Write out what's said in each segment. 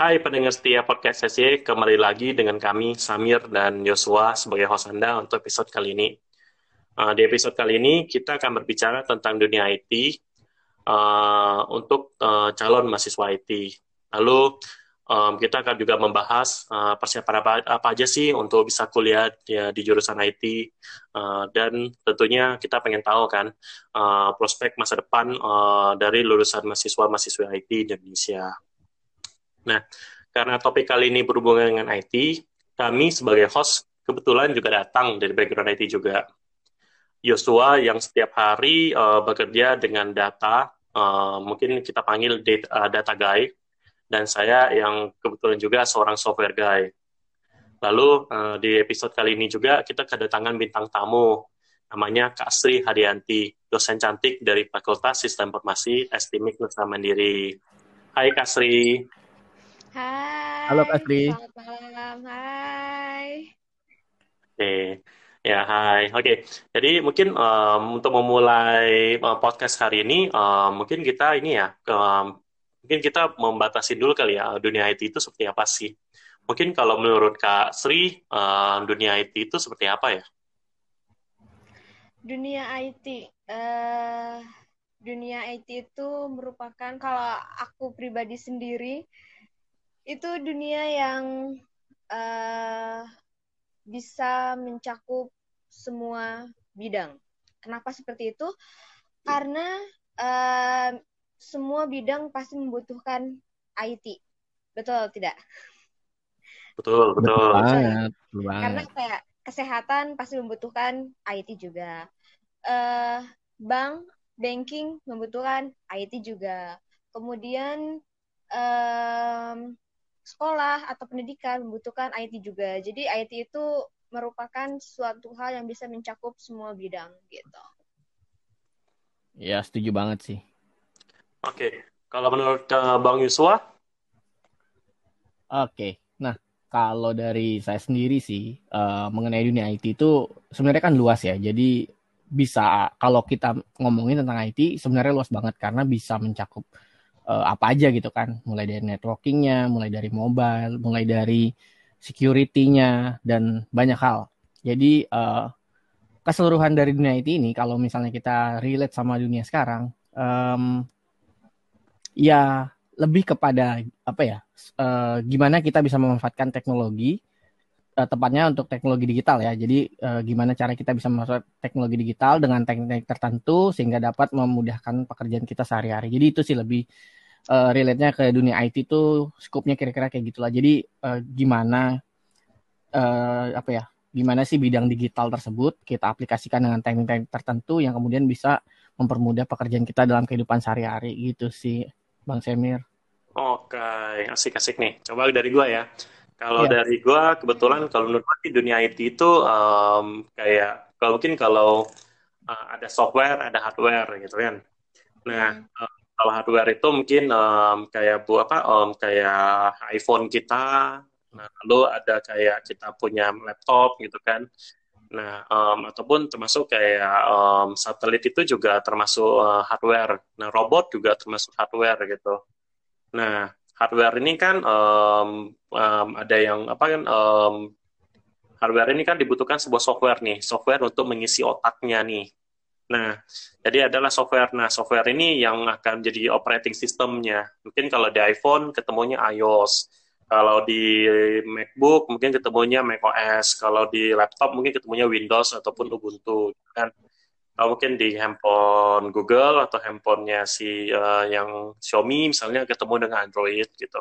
Hai pendengar setia podcast SC, kembali lagi dengan kami Samir dan Yosua sebagai host Anda untuk episode kali ini. Uh, di episode kali ini kita akan berbicara tentang dunia IT uh, untuk uh, calon mahasiswa IT. Lalu um, kita akan juga membahas uh, persiapan apa, apa aja sih untuk bisa kuliah ya, di jurusan IT uh, dan tentunya kita pengen tahu kan uh, prospek masa depan uh, dari lulusan mahasiswa-mahasiswa IT di Indonesia. Nah, karena topik kali ini berhubungan dengan IT, kami sebagai host kebetulan juga datang dari background IT juga. Yosua yang setiap hari uh, bekerja dengan data, uh, mungkin kita panggil data, uh, data guy, dan saya yang kebetulan juga seorang software guy. Lalu uh, di episode kali ini juga kita kedatangan bintang tamu, namanya Kak Sri Hadianti, dosen cantik dari Fakultas Sistem Informasi Estimik Nusa Mandiri. Hai Kak Sri. Hai. Halo Kak Sri. Selamat malam. Hai. Oke. Ya, hai. Oke. Jadi mungkin um, untuk memulai uh, podcast hari ini, um, mungkin kita ini ya, um, mungkin kita membatasi dulu kali ya dunia IT itu seperti apa sih? Mungkin kalau menurut Kak Sri, dunia IT itu seperti apa ya? Dunia IT, uh, dunia IT itu merupakan kalau aku pribadi sendiri itu dunia yang uh, bisa mencakup semua bidang. Kenapa seperti itu? Karena uh, semua bidang pasti membutuhkan IT. Betul tidak? Betul, betul. Betul Betul. banget. Karena kayak kesehatan pasti membutuhkan IT juga. Eh, bank, banking membutuhkan IT juga. Kemudian em, sekolah atau pendidikan membutuhkan IT juga. Jadi IT itu merupakan suatu hal yang bisa mencakup semua bidang gitu. Ya, setuju banget sih. Oke. Kalau menurut uh, Bang Yuswa, Oke. Nah, kalau dari saya sendiri sih eh, mengenai dunia IT itu sebenarnya kan luas ya. Jadi bisa kalau kita ngomongin tentang IT sebenarnya luas banget karena bisa mencakup eh, apa aja gitu kan. Mulai dari networkingnya, mulai dari mobile, mulai dari security-nya dan banyak hal. Jadi eh, keseluruhan dari dunia IT ini kalau misalnya kita relate sama dunia sekarang, em, ya lebih kepada apa ya? eh, gimana kita bisa memanfaatkan teknologi eh, tepatnya untuk teknologi digital ya. Jadi eh, gimana cara kita bisa memanfaatkan teknologi digital dengan teknik tertentu sehingga dapat memudahkan pekerjaan kita sehari-hari. Jadi itu sih lebih eh, relate-nya ke dunia IT itu skupnya kira-kira kayak gitulah. Jadi eh, gimana eh, apa ya? Gimana sih bidang digital tersebut kita aplikasikan dengan teknik-teknik tertentu yang kemudian bisa mempermudah pekerjaan kita dalam kehidupan sehari-hari gitu sih, Bang Semir. oke, asik-asik nih. Coba dari gua ya. Kalau Iya. dari gua kebetulan kalau menurut gua di dunia IT itu um, kayak kalau mungkin kalau uh, ada software, ada hardware gitu kan. Nah, Hmm. uh, kalau hardware itu mungkin um, kayak bu apa um, kayak iPhone kita. Nah, lalu ada kayak kita punya laptop gitu kan. Nah, um, ataupun termasuk kayak um, satelit itu juga termasuk uh, hardware. Nah, robot juga termasuk hardware gitu. Nah, hardware ini kan um, um, ada yang apa kan um, hardware ini kan dibutuhkan sebuah software nih, software untuk mengisi otaknya nih. Nah, jadi adalah software. Nah, software ini yang akan jadi operating systemnya. Mungkin kalau di iPhone ketemunya iOS. Kalau di MacBook mungkin ketemunya macOS. Kalau di laptop mungkin ketemunya Windows ataupun Ubuntu. Kan? Kalau mungkin di handphone Google atau handphonenya si uh, yang Xiaomi misalnya ketemu dengan Android gitu.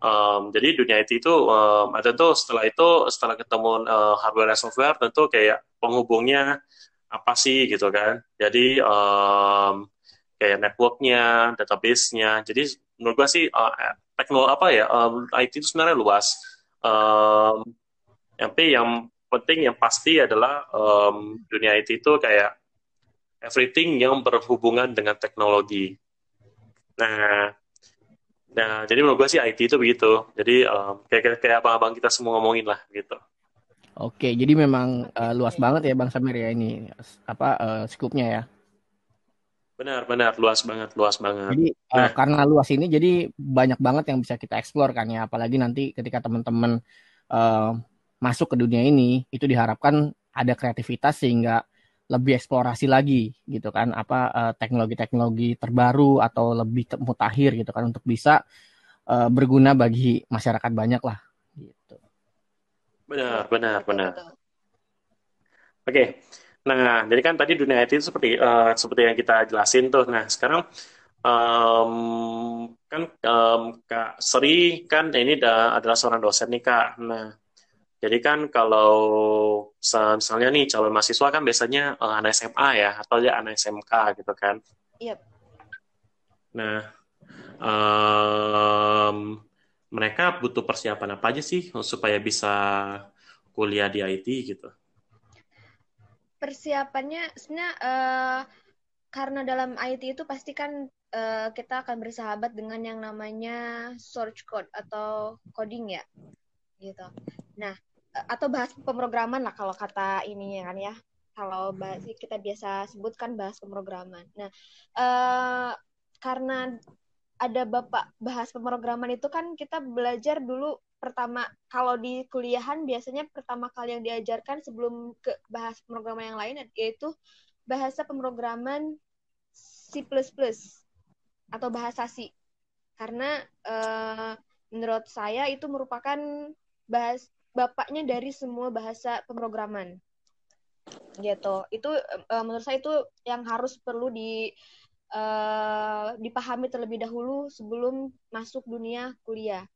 Um, jadi dunia IT itu um, ada tuh setelah itu setelah ketemu uh, hardware dan software tentu kayak penghubungnya apa sih gitu kan. Jadi um, kayak networknya, database-nya. Jadi menurut gua sih uh, teknologi apa ya um, IT itu sebenarnya luas. Um, tapi yang penting yang pasti adalah um, dunia IT itu kayak everything yang berhubungan dengan teknologi. Nah, nah jadi menurut gue sih IT itu begitu. Jadi um, kayak kayak abang-abang kita semua ngomongin lah gitu. Oke, jadi memang eh, luas banget ya Bang Samir ya ini apa eh, skupnya ya. Benar, benar, luas banget, luas banget. Jadi uh, nah. karena luas ini jadi banyak banget yang bisa kita eksplor kan ya, apalagi nanti ketika teman-teman uh, masuk ke dunia ini itu diharapkan ada kreativitas sehingga lebih eksplorasi lagi gitu kan apa teknologi-teknologi terbaru atau lebih mutakhir gitu kan untuk bisa uh, berguna bagi masyarakat banyak lah. Benar, benar, benar. Oke. Okay. Nah, jadi kan tadi dunia IT itu seperti uh, seperti yang kita jelasin tuh. Nah, sekarang um, kan um, Kak Sri kan ini da, adalah seorang dosen nih Kak. Nah, jadi kan kalau misalnya nih calon mahasiswa kan biasanya uh, anak SMA ya atau ya anak SMK gitu kan. Iya. Yep. Nah, um, mereka butuh persiapan apa aja sih supaya bisa kuliah di IT gitu? persiapannya sebenarnya uh, karena dalam IT itu pasti kan uh, kita akan bersahabat dengan yang namanya source code atau coding ya gitu. Nah atau bahas pemrograman lah kalau kata ininya kan ya. Kalau bahas kita biasa sebutkan bahas pemrograman. Nah uh, karena ada bapak bahas pemrograman itu kan kita belajar dulu pertama kalau di kuliahan biasanya pertama kali yang diajarkan sebelum ke bahas pemrograman yang lain yaitu bahasa pemrograman C++ atau bahasa C. Karena uh, menurut saya itu merupakan bahas bapaknya dari semua bahasa pemrograman. Gitu. Itu uh, menurut saya itu yang harus perlu di uh, dipahami terlebih dahulu sebelum masuk dunia kuliah.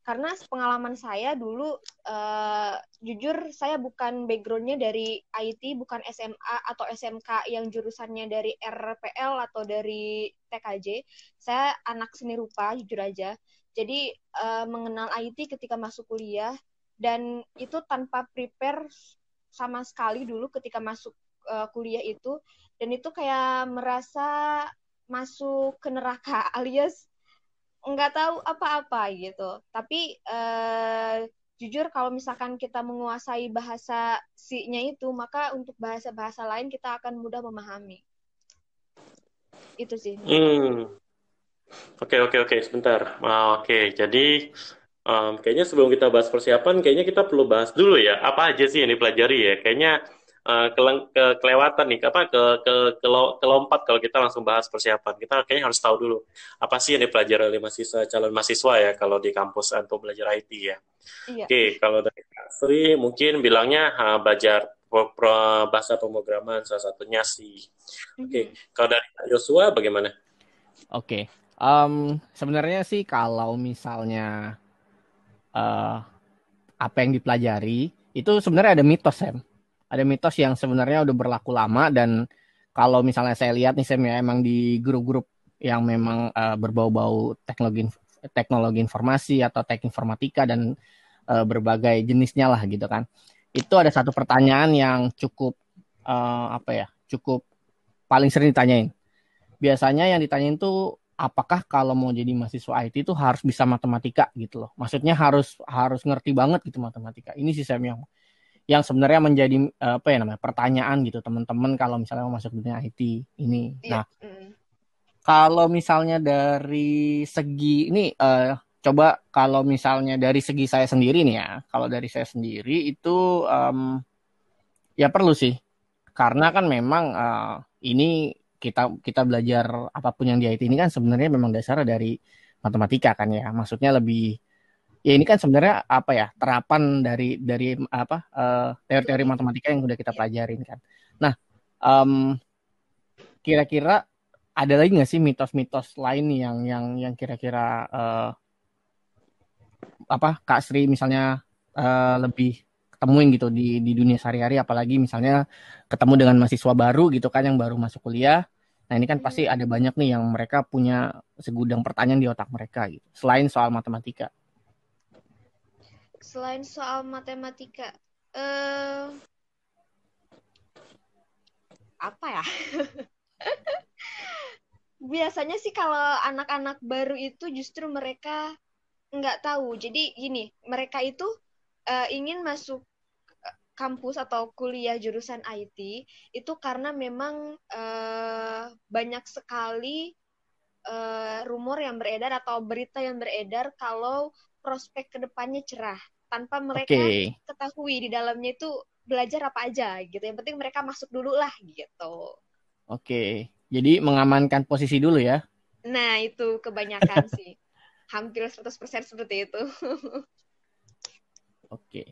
Karena pengalaman saya dulu uh, jujur saya bukan backgroundnya dari IT bukan SMA atau SMK yang jurusannya dari RPL atau dari TKJ saya anak seni rupa jujur aja. Jadi uh, mengenal IT ketika masuk kuliah dan itu tanpa prepare sama sekali dulu ketika masuk uh, kuliah itu. Dan itu kayak merasa masuk ke neraka alias nggak tahu apa-apa gitu. Tapi uh, jujur kalau misalkan kita menguasai bahasa si-nya itu, maka untuk bahasa-bahasa lain kita akan mudah memahami. Itu sih. Hmm. Oke, oke, oke. Sebentar. Ah, oke, jadi um, kayaknya sebelum kita bahas persiapan, kayaknya kita perlu bahas dulu ya. Apa aja sih yang dipelajari ya? Kayaknya uh, ke, kelewatan nih apa ke ke ke kelompat kalau kita langsung bahas persiapan kita kayaknya harus tahu dulu apa sih yang dipelajari oleh mahasiswa calon mahasiswa ya kalau di kampus untuk belajar IT ya iya. oke kalau dari Kak Sri mungkin bilangnya uh, belajar pro, pro, bahasa pemrograman salah satunya sih oke okay. mm-hmm. kalau dari Joshua bagaimana oke okay. um, sebenarnya sih kalau misalnya uh, apa yang dipelajari itu sebenarnya ada mitos Sam ada mitos yang sebenarnya udah berlaku lama dan kalau misalnya saya lihat nih Sam ya emang di grup-grup yang memang uh, berbau-bau teknologi teknologi informasi atau teknik informatika dan uh, berbagai jenisnya lah gitu kan. Itu ada satu pertanyaan yang cukup uh, apa ya? cukup paling sering ditanyain. Biasanya yang ditanyain tuh apakah kalau mau jadi mahasiswa IT itu harus bisa matematika gitu loh. Maksudnya harus harus ngerti banget gitu matematika. Ini sih Sam yang yang sebenarnya menjadi uh, apa ya namanya pertanyaan gitu teman-teman kalau misalnya mau masuk dunia IT ini. Iya. Nah, mm. kalau misalnya dari segi ini uh, coba kalau misalnya dari segi saya sendiri nih ya, kalau dari saya sendiri itu um, ya perlu sih karena kan memang uh, ini kita kita belajar apa pun yang di IT ini kan sebenarnya memang dasar dari matematika kan ya, maksudnya lebih ya ini kan sebenarnya apa ya terapan dari dari apa uh, teori-teori matematika yang udah kita pelajarin kan. Nah, um, kira-kira ada lagi nggak sih mitos-mitos lain yang yang yang kira-kira uh, apa Kak Sri misalnya uh, lebih ketemuin gitu di di dunia sehari-hari apalagi misalnya ketemu dengan mahasiswa baru gitu kan yang baru masuk kuliah. Nah, ini kan pasti ada banyak nih yang mereka punya segudang pertanyaan di otak mereka gitu. Selain soal matematika selain soal matematika uh, apa ya? Biasanya sih kalau anak-anak baru itu justru mereka nggak tahu. Jadi gini mereka itu uh, ingin masuk kampus atau kuliah jurusan IT itu karena memang uh, banyak sekali uh, rumor yang beredar atau berita yang beredar kalau prospek ke depannya cerah tanpa mereka okay. ketahui di dalamnya itu belajar apa aja gitu. Yang penting mereka masuk dulu lah gitu. Oke, okay. jadi mengamankan posisi dulu ya? Nah itu kebanyakan sih, hampir 100% seperti itu. Oke. Okay.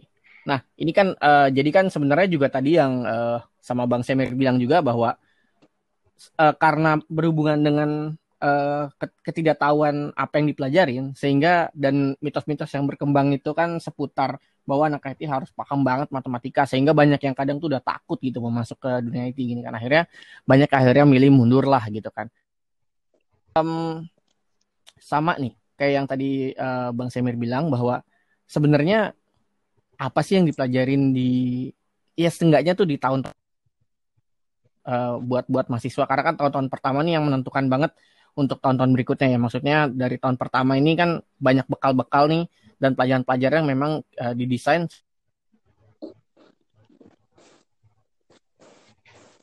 Nah, ini kan uh, jadi kan sebenarnya juga tadi yang uh, sama Bang Semir bilang juga bahwa uh, karena berhubungan dengan uh, ketidaktahuan apa yang dipelajarin sehingga dan mitos-mitos yang berkembang itu kan seputar bahwa anak IT harus paham banget matematika sehingga banyak yang kadang tuh udah takut gitu mau masuk ke dunia IT gini kan akhirnya banyak akhirnya milih mundur lah gitu kan. Um, sama nih kayak yang tadi uh, Bang Semir bilang bahwa sebenarnya apa sih yang dipelajarin di ya setengahnya tuh di tahun uh, buat buat mahasiswa karena kan tahun-tahun pertama nih yang menentukan banget untuk tahun-tahun berikutnya ya. Maksudnya dari tahun pertama ini kan banyak bekal-bekal nih dan pelajaran-pelajaran yang memang uh, didesain.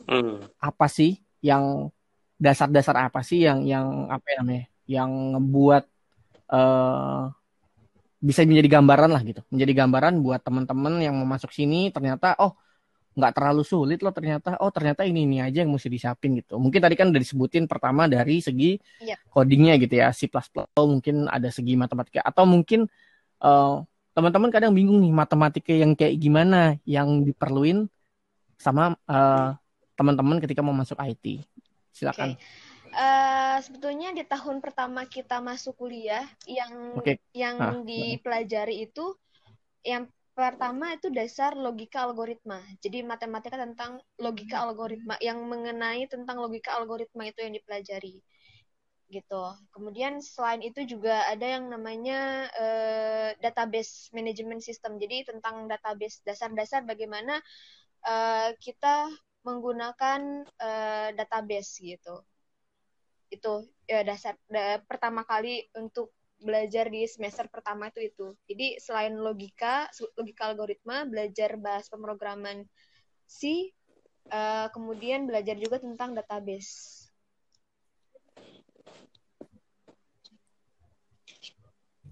Hmm. apa sih yang dasar-dasar apa sih yang yang apa ya namanya yang ngebuat uh, bisa menjadi gambaran lah gitu. Menjadi gambaran buat teman-teman yang mau masuk sini ternyata oh nggak terlalu sulit loh ternyata oh ternyata ini ini aja yang mesti disiapin gitu mungkin tadi kan udah disebutin pertama dari segi yeah. codingnya gitu ya C++ atau mungkin ada segi matematika atau mungkin uh, teman-teman kadang bingung nih matematika yang kayak gimana yang diperluin sama uh, teman-teman ketika mau masuk IT silakan okay uh, sebetulnya di tahun pertama kita masuk kuliah yang okay. yang ah. dipelajari itu yang pertama itu dasar logika algoritma. Jadi matematika tentang logika algoritma yang mengenai tentang logika algoritma itu yang dipelajari. Gitu. Kemudian selain itu juga ada yang namanya uh, database management system. Jadi tentang database dasar-dasar bagaimana uh, kita menggunakan uh, database gitu itu ya dasar da, pertama kali untuk belajar di semester pertama itu itu. Jadi selain logika, logika algoritma, belajar bahas pemrograman C, uh, kemudian belajar juga tentang database.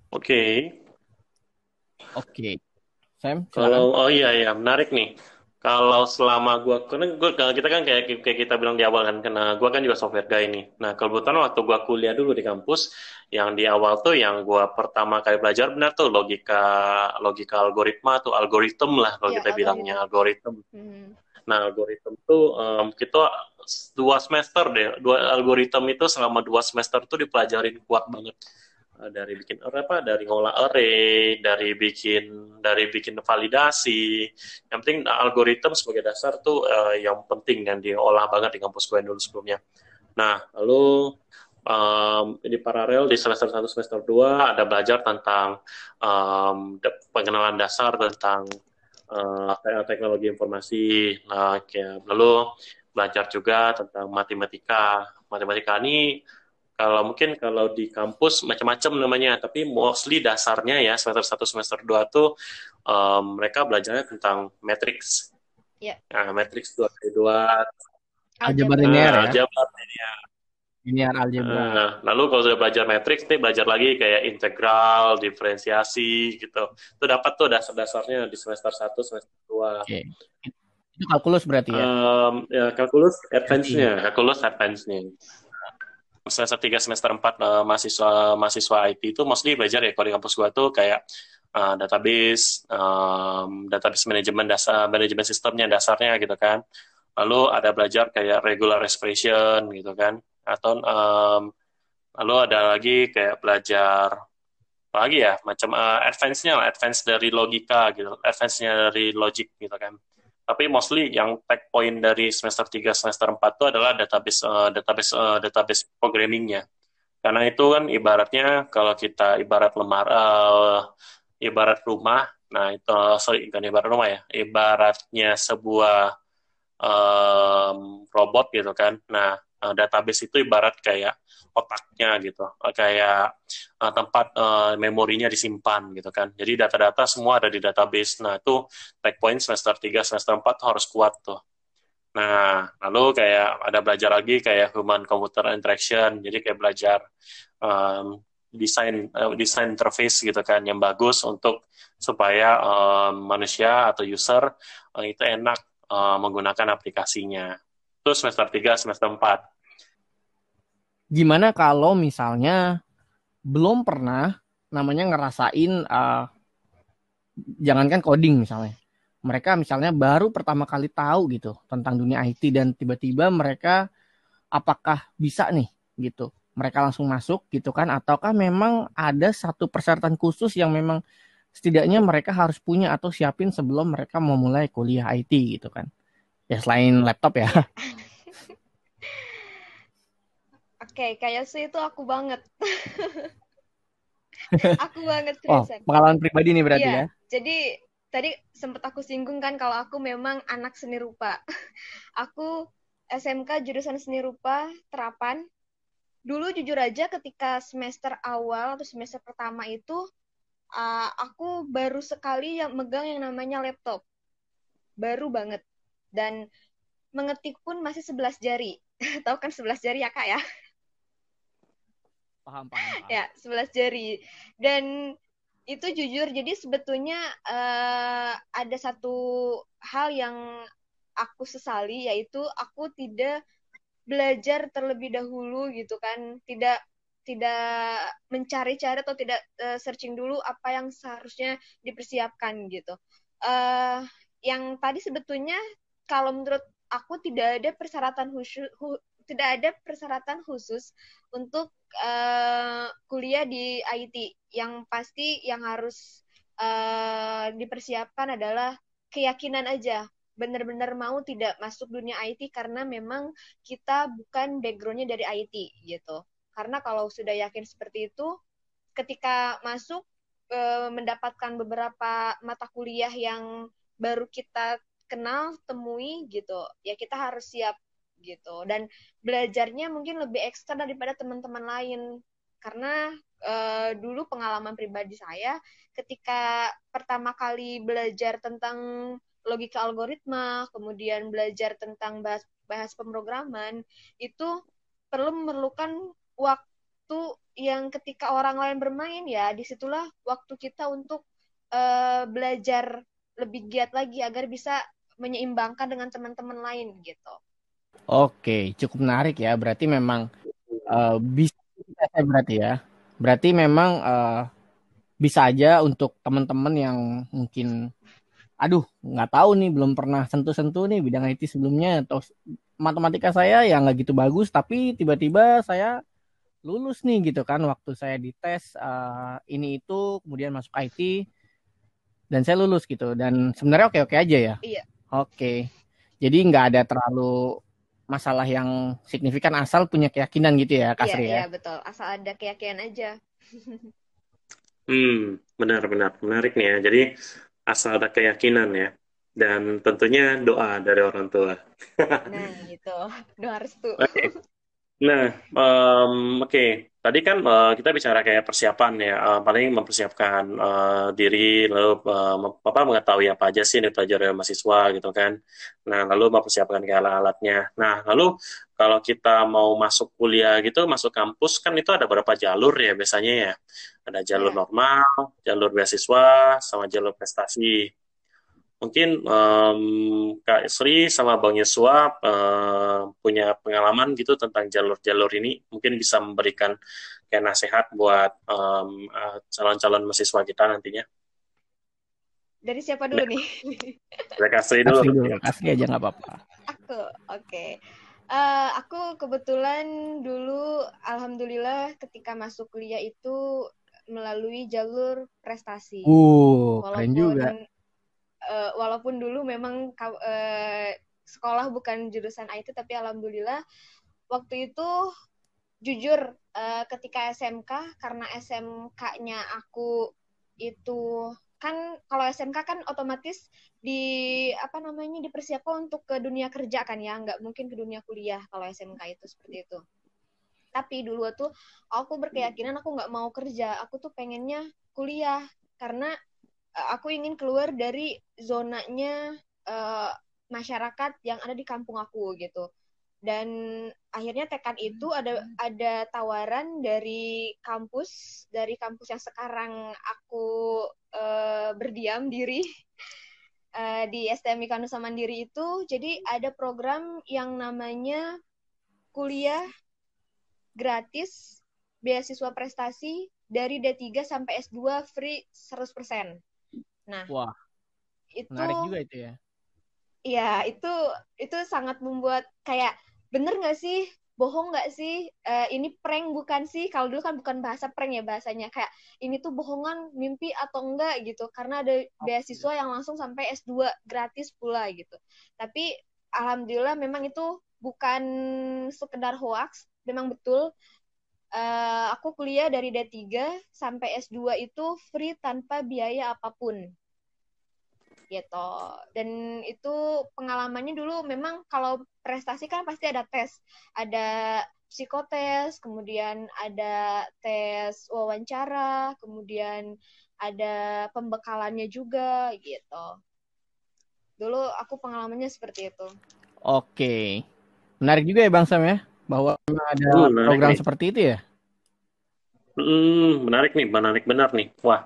Oke. Okay. Oke. Okay. Sam, kalau oh iya ya menarik nih kalau selama gue karena gue kita kan kayak kayak kita bilang di awal kan karena gue kan juga software guy nih nah kebetulan waktu gue kuliah dulu di kampus yang di awal tuh yang gue pertama kali belajar benar tuh logika logika algoritma tuh algoritma lah kalau ya, kita algoritma. bilangnya algoritma hmm. nah algoritma tuh um, kita dua semester deh dua algoritma itu selama dua semester tuh dipelajarin kuat banget dari bikin apa? Dari ngolah array dari bikin dari bikin validasi. Yang penting algoritma sebagai dasar tuh uh, yang penting dan diolah banget di kampus gue dulu sebelumnya. Nah lalu um, ini paralel di semester 1 semester 2 ada belajar tentang um, pengenalan dasar tentang uh, teknologi informasi. Nah kayak lalu belajar juga tentang matematika. Matematika ini kalau mungkin kalau di kampus macam-macam namanya, tapi mostly dasarnya ya semester 1 semester 2 tuh um, mereka belajarnya tentang matrix. Yeah. Nah, matrix 2 kali 2. Aljabar linear ya. Aljabar linear. Linear aljabar. Nah, lalu kalau sudah belajar matrix nih belajar lagi kayak integral, diferensiasi gitu. Itu dapat tuh dasar-dasarnya di semester 1 semester 2. Okay. Itu kalkulus berarti ya? Um, ya kalkulus advance-nya, kalkulus advance-nya semester 3 semester 4 uh, eh, mahasiswa mahasiswa IT itu mostly belajar ya. Kalau di kampus gua tuh kayak uh, database um, database manajemen dasar manajemen sistemnya dasarnya gitu kan. Lalu ada belajar kayak regular expression gitu kan. Atau um, lalu ada lagi kayak belajar apa lagi ya macam uh, advance-nya advance dari logika gitu advance-nya dari logic gitu kan tapi mostly yang tag point dari semester 3 semester 4 itu adalah database uh, database uh, database programmingnya. Karena itu kan ibaratnya kalau kita ibarat lemar uh, ibarat rumah nah itu sorry kan ibarat rumah ya ibaratnya sebuah um, robot gitu kan. Nah uh, database itu ibarat kayak otaknya gitu kayak uh, tempat uh, memorinya disimpan gitu kan. Jadi data-data semua ada di database. Nah, itu back point semester 3, semester 4 harus kuat tuh. Nah, lalu kayak ada belajar lagi kayak human computer interaction. Jadi kayak belajar um, desain uh, desain interface gitu kan yang bagus untuk supaya um, manusia atau user uh, itu enak uh, menggunakan aplikasinya. Itu semester 3, semester 4. Gimana kalau misalnya belum pernah namanya ngerasain uh, jangankan coding misalnya. Mereka misalnya baru pertama kali tahu gitu tentang dunia IT dan tiba-tiba mereka apakah bisa nih? gitu. Mereka langsung masuk gitu kan? Ataukah memang ada satu persyaratan khusus yang memang setidaknya mereka harus punya atau siapin sebelum mereka mau mulai kuliah IT gitu kan? Ya selain laptop ya Oke, kayak sih itu aku banget. aku banget Oh, pengalaman pribadi nih berarti iya. ya. Jadi tadi sempat aku singgung kan kalau aku memang anak seni rupa. aku SMK jurusan seni rupa terapan. Dulu jujur aja ketika semester awal atau semester pertama itu uh, aku baru sekali yang megang yang namanya laptop. Baru banget. Dan mengetik pun masih 11 jari. Tahu kan 11 jari ya, Kak ya? Paham, paham, paham. ya sebelas jari. Dan itu jujur jadi sebetulnya uh, ada satu hal yang aku sesali yaitu aku tidak belajar terlebih dahulu gitu kan. Tidak tidak mencari-cari atau tidak uh, searching dulu apa yang seharusnya dipersiapkan gitu. Uh, yang tadi sebetulnya kalau menurut aku tidak ada persyaratan khusus tidak ada persyaratan khusus untuk uh, kuliah di IT. Yang pasti yang harus uh, dipersiapkan adalah keyakinan aja. Benar-benar mau tidak masuk dunia IT karena memang kita bukan backgroundnya dari IT gitu. Karena kalau sudah yakin seperti itu, ketika masuk uh, mendapatkan beberapa mata kuliah yang baru kita kenal temui gitu ya kita harus siap gitu dan belajarnya mungkin lebih ekstra daripada teman-teman lain karena uh, dulu pengalaman pribadi saya ketika pertama kali belajar tentang logika algoritma kemudian belajar tentang bahas bahas pemrograman itu perlu memerlukan waktu yang ketika orang lain bermain ya di situlah waktu kita untuk uh, belajar lebih giat lagi agar bisa menyeimbangkan dengan teman-teman lain gitu. Oke, cukup menarik ya. Berarti memang uh, bisa ya berarti ya. Berarti memang uh, bisa aja untuk teman-teman yang mungkin aduh nggak tahu nih belum pernah sentuh-sentuh nih bidang IT sebelumnya atau matematika saya yang nggak gitu bagus tapi tiba-tiba saya lulus nih gitu kan waktu saya dites uh, ini itu kemudian masuk IT dan saya lulus gitu dan sebenarnya oke-oke aja ya. Iya. Oke. Jadi nggak ada terlalu masalah yang signifikan asal punya keyakinan gitu ya Kasri iya, ya. Iya betul, asal ada keyakinan aja. hmm, benar-benar menarik nih ya. Jadi asal ada keyakinan ya. Dan tentunya doa dari orang tua. nah gitu, doa restu. Okay. Nah, um, oke. Okay. Tadi kan uh, kita bicara kayak persiapan ya, uh, paling mempersiapkan uh, diri, lalu uh, apa mengetahui apa aja sih yang dipelajari oleh mahasiswa gitu kan. Nah, lalu mempersiapkan kayak alat-alatnya. Nah, lalu kalau kita mau masuk kuliah gitu, masuk kampus kan itu ada beberapa jalur ya biasanya ya. Ada jalur iya. normal, jalur beasiswa, sama jalur prestasi mungkin um, Kak Sri sama Bang Yosua uh, punya pengalaman gitu tentang jalur-jalur ini, mungkin bisa memberikan kayak nasihat buat um, uh, calon-calon mahasiswa kita nantinya. Dari siapa dulu nih? Dari Kak Sri dulu. Kak Sri aja nggak apa-apa. Aku, oke. Okay. Uh, eh, aku kebetulan dulu, alhamdulillah, ketika masuk kuliah itu melalui jalur prestasi. Uh, Walaupun keren juga uh, walaupun dulu memang uh, sekolah bukan jurusan IT tapi alhamdulillah waktu itu jujur uh, ketika SMK karena SMK-nya aku itu kan kalau SMK kan otomatis di apa namanya dipersiapkan untuk ke dunia kerja kan ya nggak mungkin ke dunia kuliah kalau SMK itu seperti itu. Tapi dulu tuh aku berkeyakinan aku nggak mau kerja aku tuh pengennya kuliah karena aku ingin keluar dari zonanya uh, masyarakat yang ada di kampung aku gitu. Dan akhirnya tekad itu ada ada tawaran dari kampus dari kampus yang sekarang aku uh, berdiam diri uh, di STM Kanusa Mandiri itu. Jadi ada program yang namanya kuliah gratis beasiswa prestasi dari D3 sampai S2 free 100%. Nah, wah. Itu menarik juga itu ya. Iya, itu itu sangat membuat kayak bener nggak sih? Bohong nggak sih? Uh, ini prank bukan sih? Kalau dulu kan bukan bahasa prank ya bahasanya. Kayak ini tuh bohongan mimpi atau enggak gitu. Karena ada beasiswa yang langsung sampai S2 gratis pula gitu. Tapi alhamdulillah memang itu bukan sekedar hoax. Memang betul uh, aku kuliah dari D3 sampai S2 itu free tanpa biaya apa pun. Gitu. Dan itu pengalamannya dulu memang kalau prestasi kan pasti ada tes. Ada psikotes kemudian ada tes wawancara kemudian ada pembekalannya juga gitu. Dulu aku pengalamannya seperti itu. Oke. Menarik juga ya Bang Sam ya, bahwa ada uh, program nih. seperti itu ya. Hmm, menarik nih, menarik benar nih. Wah,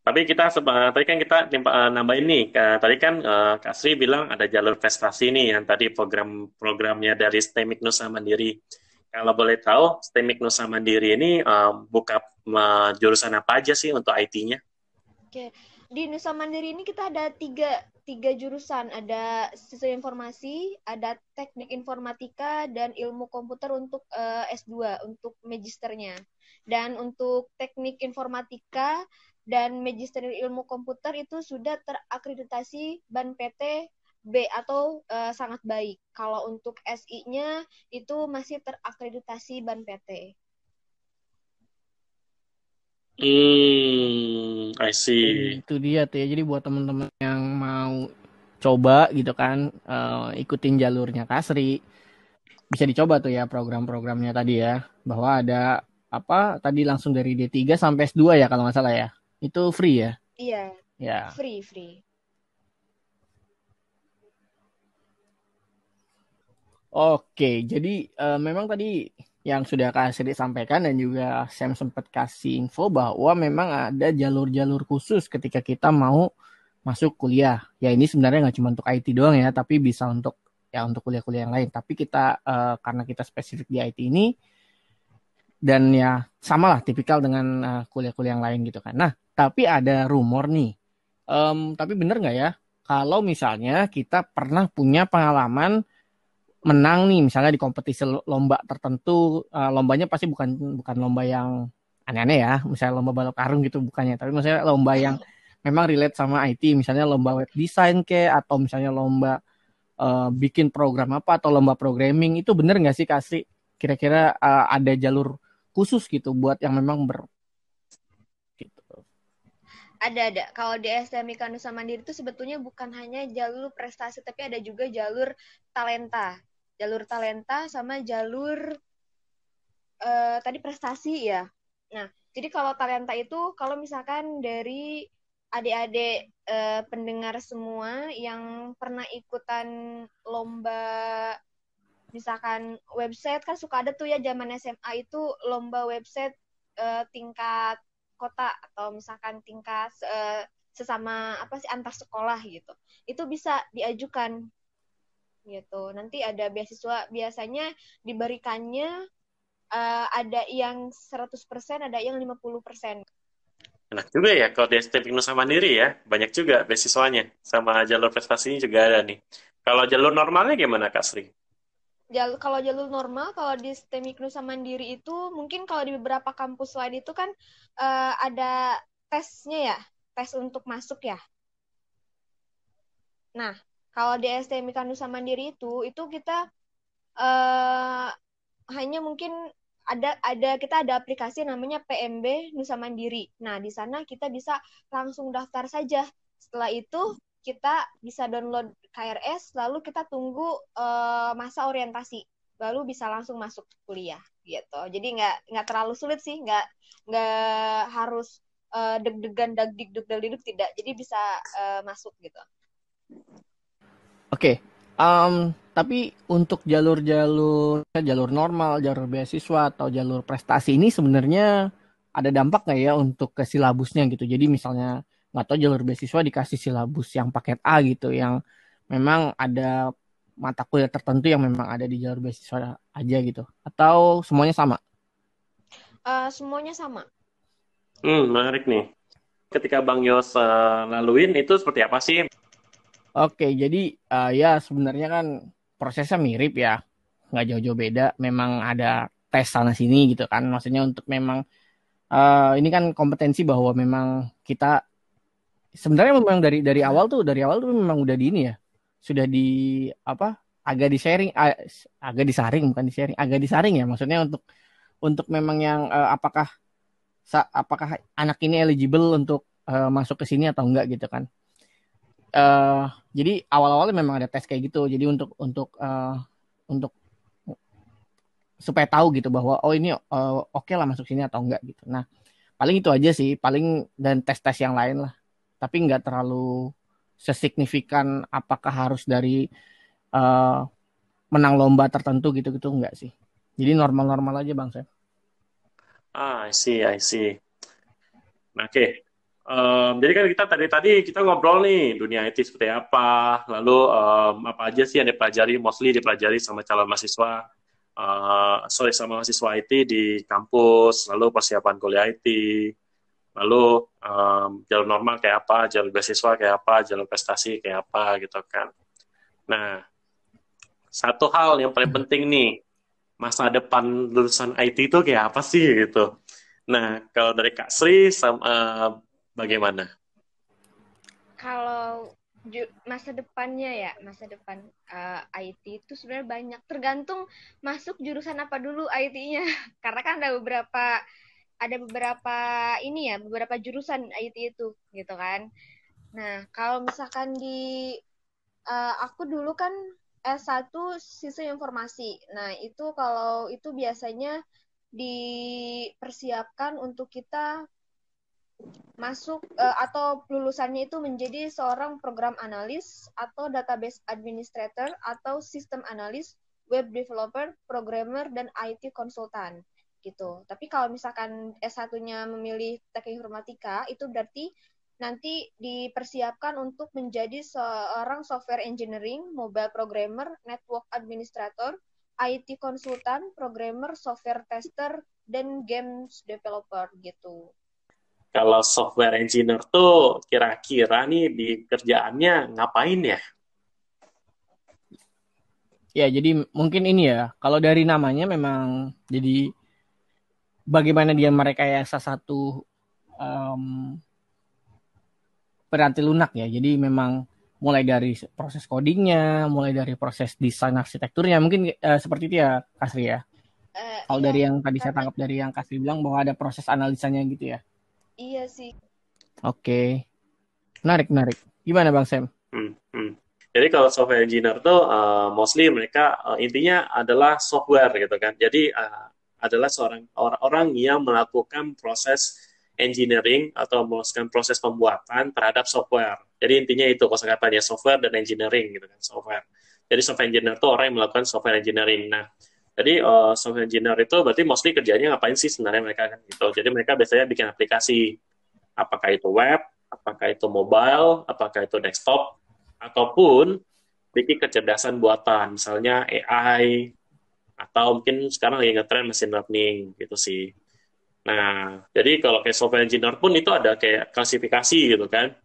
tapi kita tadi kan kita eh, nambahin nih, tadi kan uh, Kak Sri bilang ada jalur prestasi nih yang tadi program-programnya dari STEMIK Nusa Mandiri. Kalau boleh tahu, STEMIK Nusa Mandiri ini uh, buka uh, jurusan apa aja sih untuk IT-nya? Oke, di Nusa Mandiri ini kita ada tiga tiga jurusan ada siswa informasi ada teknik informatika dan ilmu komputer untuk uh, eh, S2 untuk magisternya dan untuk teknik informatika dan magister ilmu komputer itu sudah terakreditasi ban PT B atau uh, sangat baik. Kalau untuk SI-nya itu masih terakreditasi ban PT. Hmm, I see. Itu dia tuh ya. Jadi buat teman-teman yang mau coba gitu kan uh, ikutin jalurnya Kasri bisa dicoba tuh ya program-programnya tadi ya bahwa ada apa tadi langsung dari D3 sampai S2 ya kalau nggak salah ya. Itu free ya? Iya. Ya. Free, free. Oke, jadi uh, memang tadi yang sudah kasih disampaikan dan juga Sam sempat kasih info bahwa memang ada jalur-jalur khusus ketika kita mau masuk kuliah. Ya ini sebenarnya nggak cuma untuk IT doang ya, tapi bisa untuk ya untuk kuliah-kuliah yang lain. Tapi kita uh, karena kita spesifik di IT ini dan ya sama lah tipikal dengan uh, kuliah-kuliah yang lain gitu kan. Nah tapi ada rumor nih, um, tapi bener nggak ya kalau misalnya kita pernah punya pengalaman menang nih misalnya di kompetisi lomba tertentu uh, lombanya pasti bukan bukan lomba yang aneh-aneh ya misalnya lomba balap karung gitu bukannya tapi misalnya lomba yang memang relate sama IT misalnya lomba web design ke atau misalnya lomba uh, bikin program apa atau lomba programming itu bener nggak sih kasih kira-kira uh, ada jalur khusus gitu buat yang memang ber ada ada. Kalau di STMIK Nusa Mandiri itu sebetulnya bukan hanya jalur prestasi tapi ada juga jalur talenta jalur talenta sama jalur uh, tadi prestasi ya. Nah, jadi kalau talenta itu kalau misalkan dari adik-adik uh, pendengar semua yang pernah ikutan lomba misalkan website kan suka ada tuh ya zaman SMA itu lomba website uh, tingkat kota atau misalkan tingkat uh, sesama apa sih antar sekolah gitu. Itu bisa diajukan gitu. Nanti ada beasiswa biasanya diberikannya uh, ada yang 100%, ada yang 50%. Enak juga ya kalau di STP Nusa Mandiri ya, banyak juga beasiswanya. Sama jalur prestasinya juga ada nih. Kalau jalur normalnya gimana Kak Sri? Jal kalau jalur normal, kalau di STEMIK Nusa Mandiri itu mungkin kalau di beberapa kampus lain itu kan uh, ada tesnya ya, tes untuk masuk ya. Nah, kalau di STMIK Nusa Mandiri itu itu kita uh, hanya mungkin ada ada kita ada aplikasi namanya PMB Nusa Mandiri. Nah, di sana kita bisa langsung daftar saja. Setelah itu kita bisa download KRS lalu kita tunggu uh, masa orientasi. Lalu bisa langsung masuk kuliah. gitu jadi nggak nggak terlalu sulit sih nggak nggak harus uh, deg-degan dag-dig deg tidak jadi bisa uh, masuk gitu oke okay. um, tapi untuk jalur-jalur jalur normal jalur beasiswa atau jalur prestasi ini sebenarnya ada dampak nggak ya untuk ke silabusnya gitu jadi misalnya nggak tahu jalur beasiswa dikasih silabus yang paket A gitu yang memang ada mata kuliah tertentu yang memang ada di jalur beasiswa aja gitu atau semuanya sama? Uh, semuanya sama. Hmm, menarik nih. Ketika Bang Yos uh, laluin itu seperti apa sih? Oke, jadi uh, ya sebenarnya kan prosesnya mirip ya, nggak jauh-jauh beda. Memang ada tes sana sini gitu kan. Maksudnya untuk memang uh, ini kan kompetensi bahwa memang kita sebenarnya memang dari dari awal tuh dari awal tuh memang udah di ini ya sudah di apa agak di sharing agak disaring bukan di sharing agak disaring ya maksudnya untuk untuk memang yang uh, apakah apakah anak ini eligible untuk uh, masuk ke sini atau enggak gitu kan uh, jadi awal-awalnya memang ada tes kayak gitu jadi untuk untuk uh, untuk supaya tahu gitu bahwa oh ini uh, oke okay lah masuk sini atau enggak gitu nah paling itu aja sih paling dan tes tes yang lain lah tapi nggak terlalu sesignifikan apakah harus dari uh, menang lomba tertentu gitu-gitu enggak sih. Jadi normal-normal aja Bang Sam. Ah, I see, I see. Nah, Oke. Okay. Um, jadi kan kita tadi tadi kita ngobrol nih dunia IT seperti apa, lalu um, apa aja sih yang dipelajari, mostly dipelajari sama calon mahasiswa, uh, sorry sama mahasiswa IT di kampus, lalu persiapan kuliah IT, lalu um, jalur normal kayak apa, jalur beasiswa kayak apa, jalur prestasi kayak apa gitu kan. Nah, satu hal yang paling penting nih, masa depan lulusan IT itu kayak apa sih gitu. Nah, kalau dari Kak Sri, sama, uh, bagaimana? Kalau masa depannya ya, masa depan uh, eh, IT itu sebenarnya banyak. Tergantung masuk jurusan apa dulu IT-nya. Karena kan ada beberapa ada beberapa ini ya, beberapa jurusan IT itu gitu kan. Nah, kalau misalkan di uh, aku dulu kan S1 sistem informasi. Nah, itu kalau itu biasanya dipersiapkan untuk kita masuk uh, atau lulusannya itu menjadi seorang program analis atau database administrator atau sistem analis, web developer, programmer dan IT konsultan gitu. Tapi kalau misalkan S1-nya memilih teknik informatika, itu berarti nanti dipersiapkan untuk menjadi seorang software engineering, mobile programmer, network administrator, IT konsultan, programmer, software tester, dan games developer gitu. Kalau software engineer tuh kira-kira nih di kerjaannya ngapain ya? Ya, jadi mungkin ini ya. Kalau dari namanya memang jadi bagaimana dia mereka ya salah satu um, berarti lunak ya. Jadi memang mulai dari proses codingnya, mulai dari proses desain arsitekturnya, mungkin uh, seperti itu ya Kasri ya. Uh, Kalau iya, dari yang tadi saya tangkap dari yang Kasri bilang bahwa ada proses analisanya gitu ya. Iya sih. Oke, okay. menarik menarik. Gimana Bang Sam? Hmm, hmm. Jadi kalau software engineer tuh uh, mostly mereka uh, intinya adalah software gitu kan. Jadi uh, adalah seorang orang-orang yang melakukan proses engineering atau melakukan proses pembuatan terhadap software. Jadi intinya itu kosakatanya software dan engineering gitu kan software. Jadi software engineer itu orang yang melakukan software engineering. Nah, jadi uh, software engineer itu berarti mostly kerjanya ngapain sih sebenarnya mereka kan gitu. Jadi mereka biasanya bikin aplikasi, apakah itu web, apakah itu mobile, apakah itu desktop, ataupun bikin kecerdasan buatan, misalnya AI, atau mungkin sekarang lagi ngetren machine learning gitu sih. Nah, jadi kalau kayak software engineer pun itu ada kayak klasifikasi gitu kan.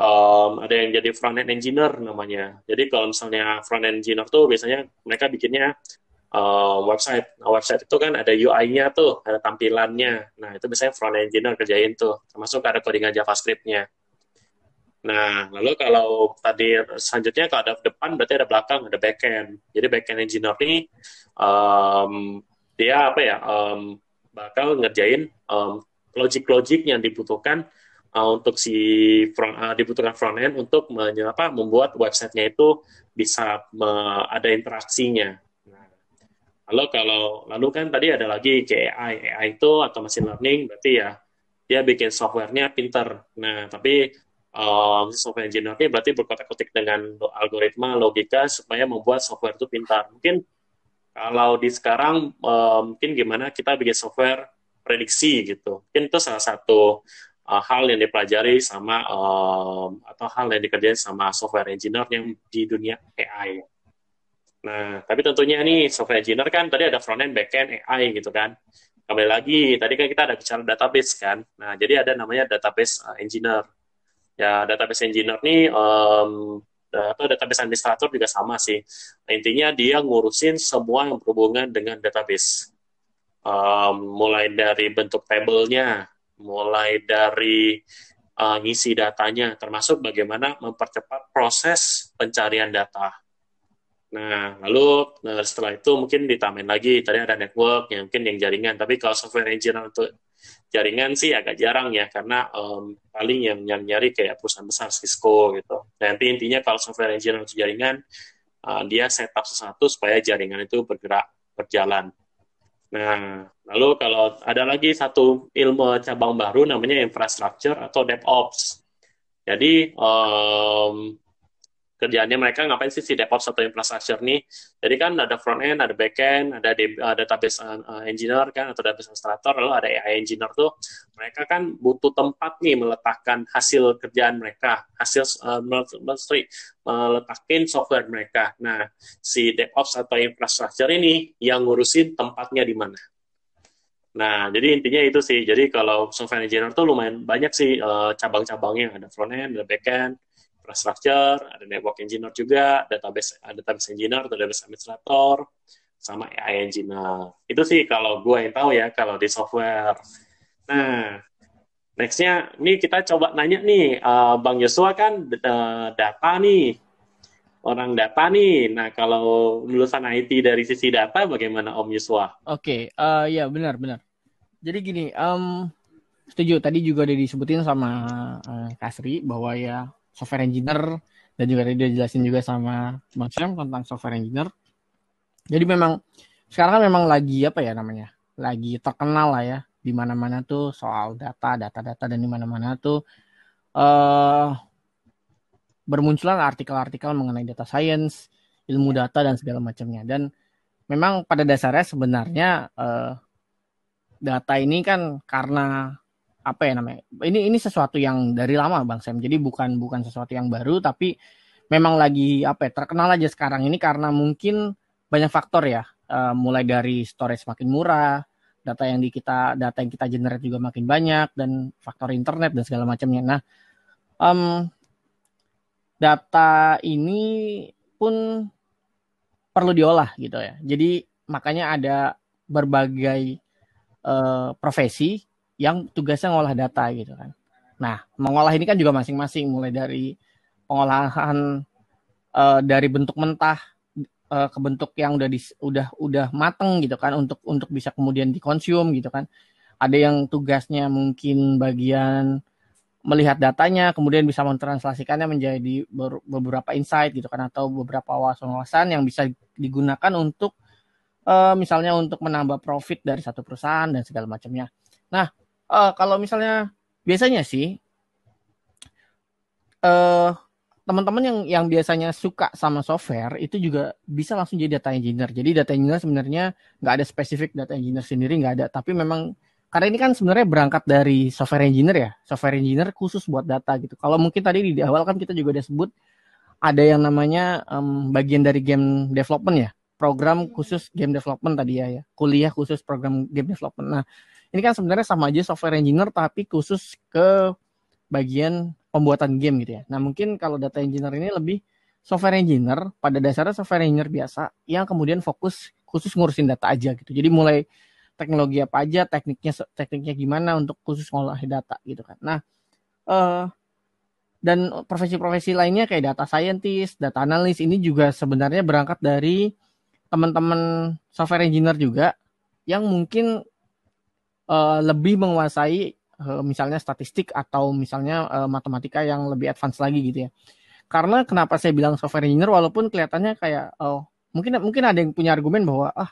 Um, ada yang jadi front end engineer namanya. Jadi kalau misalnya front end engineer tuh biasanya mereka bikinnya uh, website. Nah, website itu kan ada UI-nya tuh, ada tampilannya. Nah, itu biasanya front engineer kerjain tuh, termasuk ada codingan JavaScript-nya. Nah, lalu kalau tadi selanjutnya kalau ada depan berarti ada belakang, ada backend. Jadi backend engineer ini um, dia apa ya um, bakal ngerjain um, logic-logic yang dibutuhkan uh, untuk si front uh, dibutuhkan front end untuk apa membuat websitenya itu bisa ada interaksinya. Lalu kalau lalu kan tadi ada lagi kayak AI, AI itu atau machine learning berarti ya dia bikin softwarenya pinter. Nah, tapi um, software engineer ini berarti berkotak-kotik dengan algoritma logika supaya membuat software itu pintar. Mungkin kalau di sekarang um, mungkin gimana kita bikin software prediksi gitu. Mungkin itu salah satu uh, hal yang dipelajari sama um, atau hal yang dikerjain sama software engineer yang di dunia AI. Nah, tapi tentunya nih software engineer kan tadi ada front end, back end, AI gitu kan. Kembali lagi, tadi kan kita ada bicara database kan. Nah, jadi ada namanya database uh, engineer. Ya, database engineer nih um, atau database administrator juga sama sih. Intinya dia ngurusin semua yang berhubungan dengan database. Um, mulai dari bentuk tabelnya, mulai dari uh, ngisi datanya, termasuk bagaimana mempercepat proses pencarian data. Nah, lalu nah setelah itu mungkin ditambahin lagi, tadi ada network, yang mungkin yang jaringan, tapi kalau software engineer untuk jaringan sih agak jarang ya, karena um, paling yang nyari-nyari kayak perusahaan besar, Cisco gitu. Dan nanti intinya kalau software engineer untuk jaringan, uh, dia setup sesuatu supaya jaringan itu bergerak, berjalan. Nah, lalu kalau ada lagi satu ilmu cabang baru namanya infrastructure atau DevOps. Jadi um, kerjaannya mereka ngapain sih si DevOps atau infrastructure nih? Jadi kan ada front end, ada back end, ada database uh, engineer kan atau database administrator, lalu ada AI engineer tuh. Mereka kan butuh tempat nih meletakkan hasil kerjaan mereka, hasil uh, meletakkan software mereka. Nah, si DevOps atau infrastructure ini yang ngurusin tempatnya di mana. Nah, jadi intinya itu sih. Jadi kalau software engineer tuh lumayan banyak sih uh, cabang-cabangnya. Ada front end, ada back end, infrastructure, ada network engineer juga, database database engineer database administrator, sama AI engineer. Itu sih kalau gue yang tahu ya kalau di software. Nah, nextnya ini kita coba nanya nih, uh, Bang Yosua kan uh, data nih, orang data nih. Nah, kalau lulusan IT dari sisi data, bagaimana Om Yosua? Oke, okay, uh, ya benar benar. Jadi gini, um, setuju tadi juga udah disebutin sama uh, Kasri bahwa ya software engineer dan juga tadi dia jelasin juga sama Bang Sam tentang software engineer. Jadi memang sekarang kan memang lagi apa ya namanya? Lagi terkenal lah ya di mana-mana tuh soal data, data-data dan di mana-mana tuh uh, bermunculan artikel-artikel mengenai data science, ilmu data dan segala macamnya. Dan memang pada dasarnya sebenarnya uh, data ini kan karena apa ya namanya ini ini sesuatu yang dari lama bang Sam. Jadi bukan bukan sesuatu yang baru tapi memang lagi apa ya terkenal aja sekarang ini karena mungkin banyak faktor ya. Uh, mulai dari storage makin murah data yang di kita data yang kita generate juga makin banyak dan faktor internet dan segala macamnya. Nah um, data ini pun perlu diolah gitu ya. Jadi makanya ada berbagai uh, profesi yang tugasnya ngolah data gitu kan. Nah, mengolah ini kan juga masing-masing mulai dari pengolahan uh, dari bentuk mentah uh, ke bentuk yang udah di, udah udah mateng gitu kan untuk untuk bisa kemudian dikonsum gitu kan. Ada yang tugasnya mungkin bagian melihat datanya kemudian bisa mentranslasikannya menjadi beberapa insight gitu kan atau beberapa wawasan-wawasan yang bisa digunakan untuk uh, misalnya untuk menambah profit dari satu perusahaan dan segala macamnya. Nah, uh, kalau misalnya biasanya sih uh, teman-teman yang yang biasanya suka sama software itu juga bisa langsung jadi data engineer. Jadi data engineer sebenarnya nggak ada spesifik data engineer sendiri nggak ada, tapi memang karena ini kan sebenarnya berangkat dari software engineer ya, software engineer khusus buat data gitu. Kalau mungkin tadi di awal kan kita juga udah sebut ada yang namanya um, bagian dari game development ya, program khusus game development tadi ya, ya, kuliah khusus program game development. Nah, ini kan sebenarnya sama aja software engineer tapi khusus ke bagian pembuatan game gitu ya. Nah mungkin kalau data engineer ini lebih software engineer pada dasarnya software engineer biasa yang kemudian fokus khusus ngurusin data aja gitu. Jadi mulai teknologi apa aja, tekniknya tekniknya gimana untuk khusus ngolah data gitu kan. Nah uh, dan profesi-profesi lainnya kayak data scientist, data analis ini juga sebenarnya berangkat dari teman-teman software engineer juga yang mungkin uh, lebih menguasai uh, misalnya statistik atau misalnya uh, matematika yang lebih advance lagi gitu ya. Karena kenapa saya bilang software engineer walaupun kelihatannya kayak oh mungkin mungkin ada yang punya argumen bahwa ah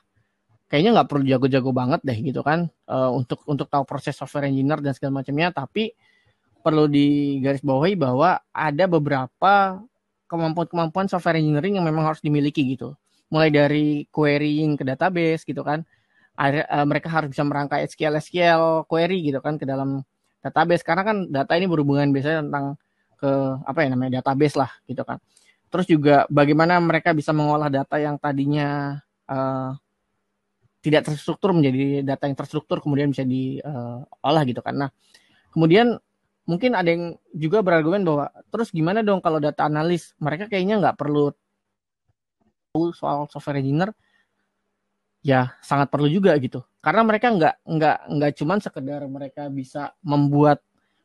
kayaknya nggak perlu jago-jago banget deh gitu kan. Uh, untuk untuk tahu proses software engineer dan segala macamnya tapi perlu digarisbawahi bahwa ada beberapa kemampuan-kemampuan software engineering yang memang harus dimiliki gitu. Mulai dari querying ke database gitu kan uh, mereka harus bisa merangkai SQL SQL query gitu kan ke dalam database. Karena kan data ini berhubungan biasanya tentang ke apa ya namanya database lah gitu kan. Terus juga bagaimana mereka bisa mengolah data yang tadinya uh, tidak terstruktur menjadi data yang terstruktur kemudian bisa diolah gitu kan. Nah, kemudian mungkin ada yang juga berargumen bahwa terus gimana dong kalau data analis? Mereka kayaknya nggak perlu tahu soal software engineer ya sangat perlu juga gitu karena mereka nggak nggak nggak cuman sekedar mereka bisa membuat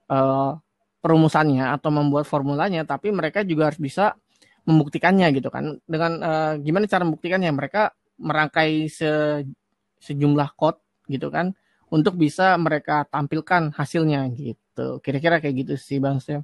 uh, perumusannya atau membuat formulanya tapi mereka juga harus bisa membuktikannya gitu kan dengan uh, gimana cara membuktikannya mereka merangkai se sejumlah code gitu kan untuk bisa mereka tampilkan hasilnya gitu. Kira-kira kayak gitu sih Bang Sam.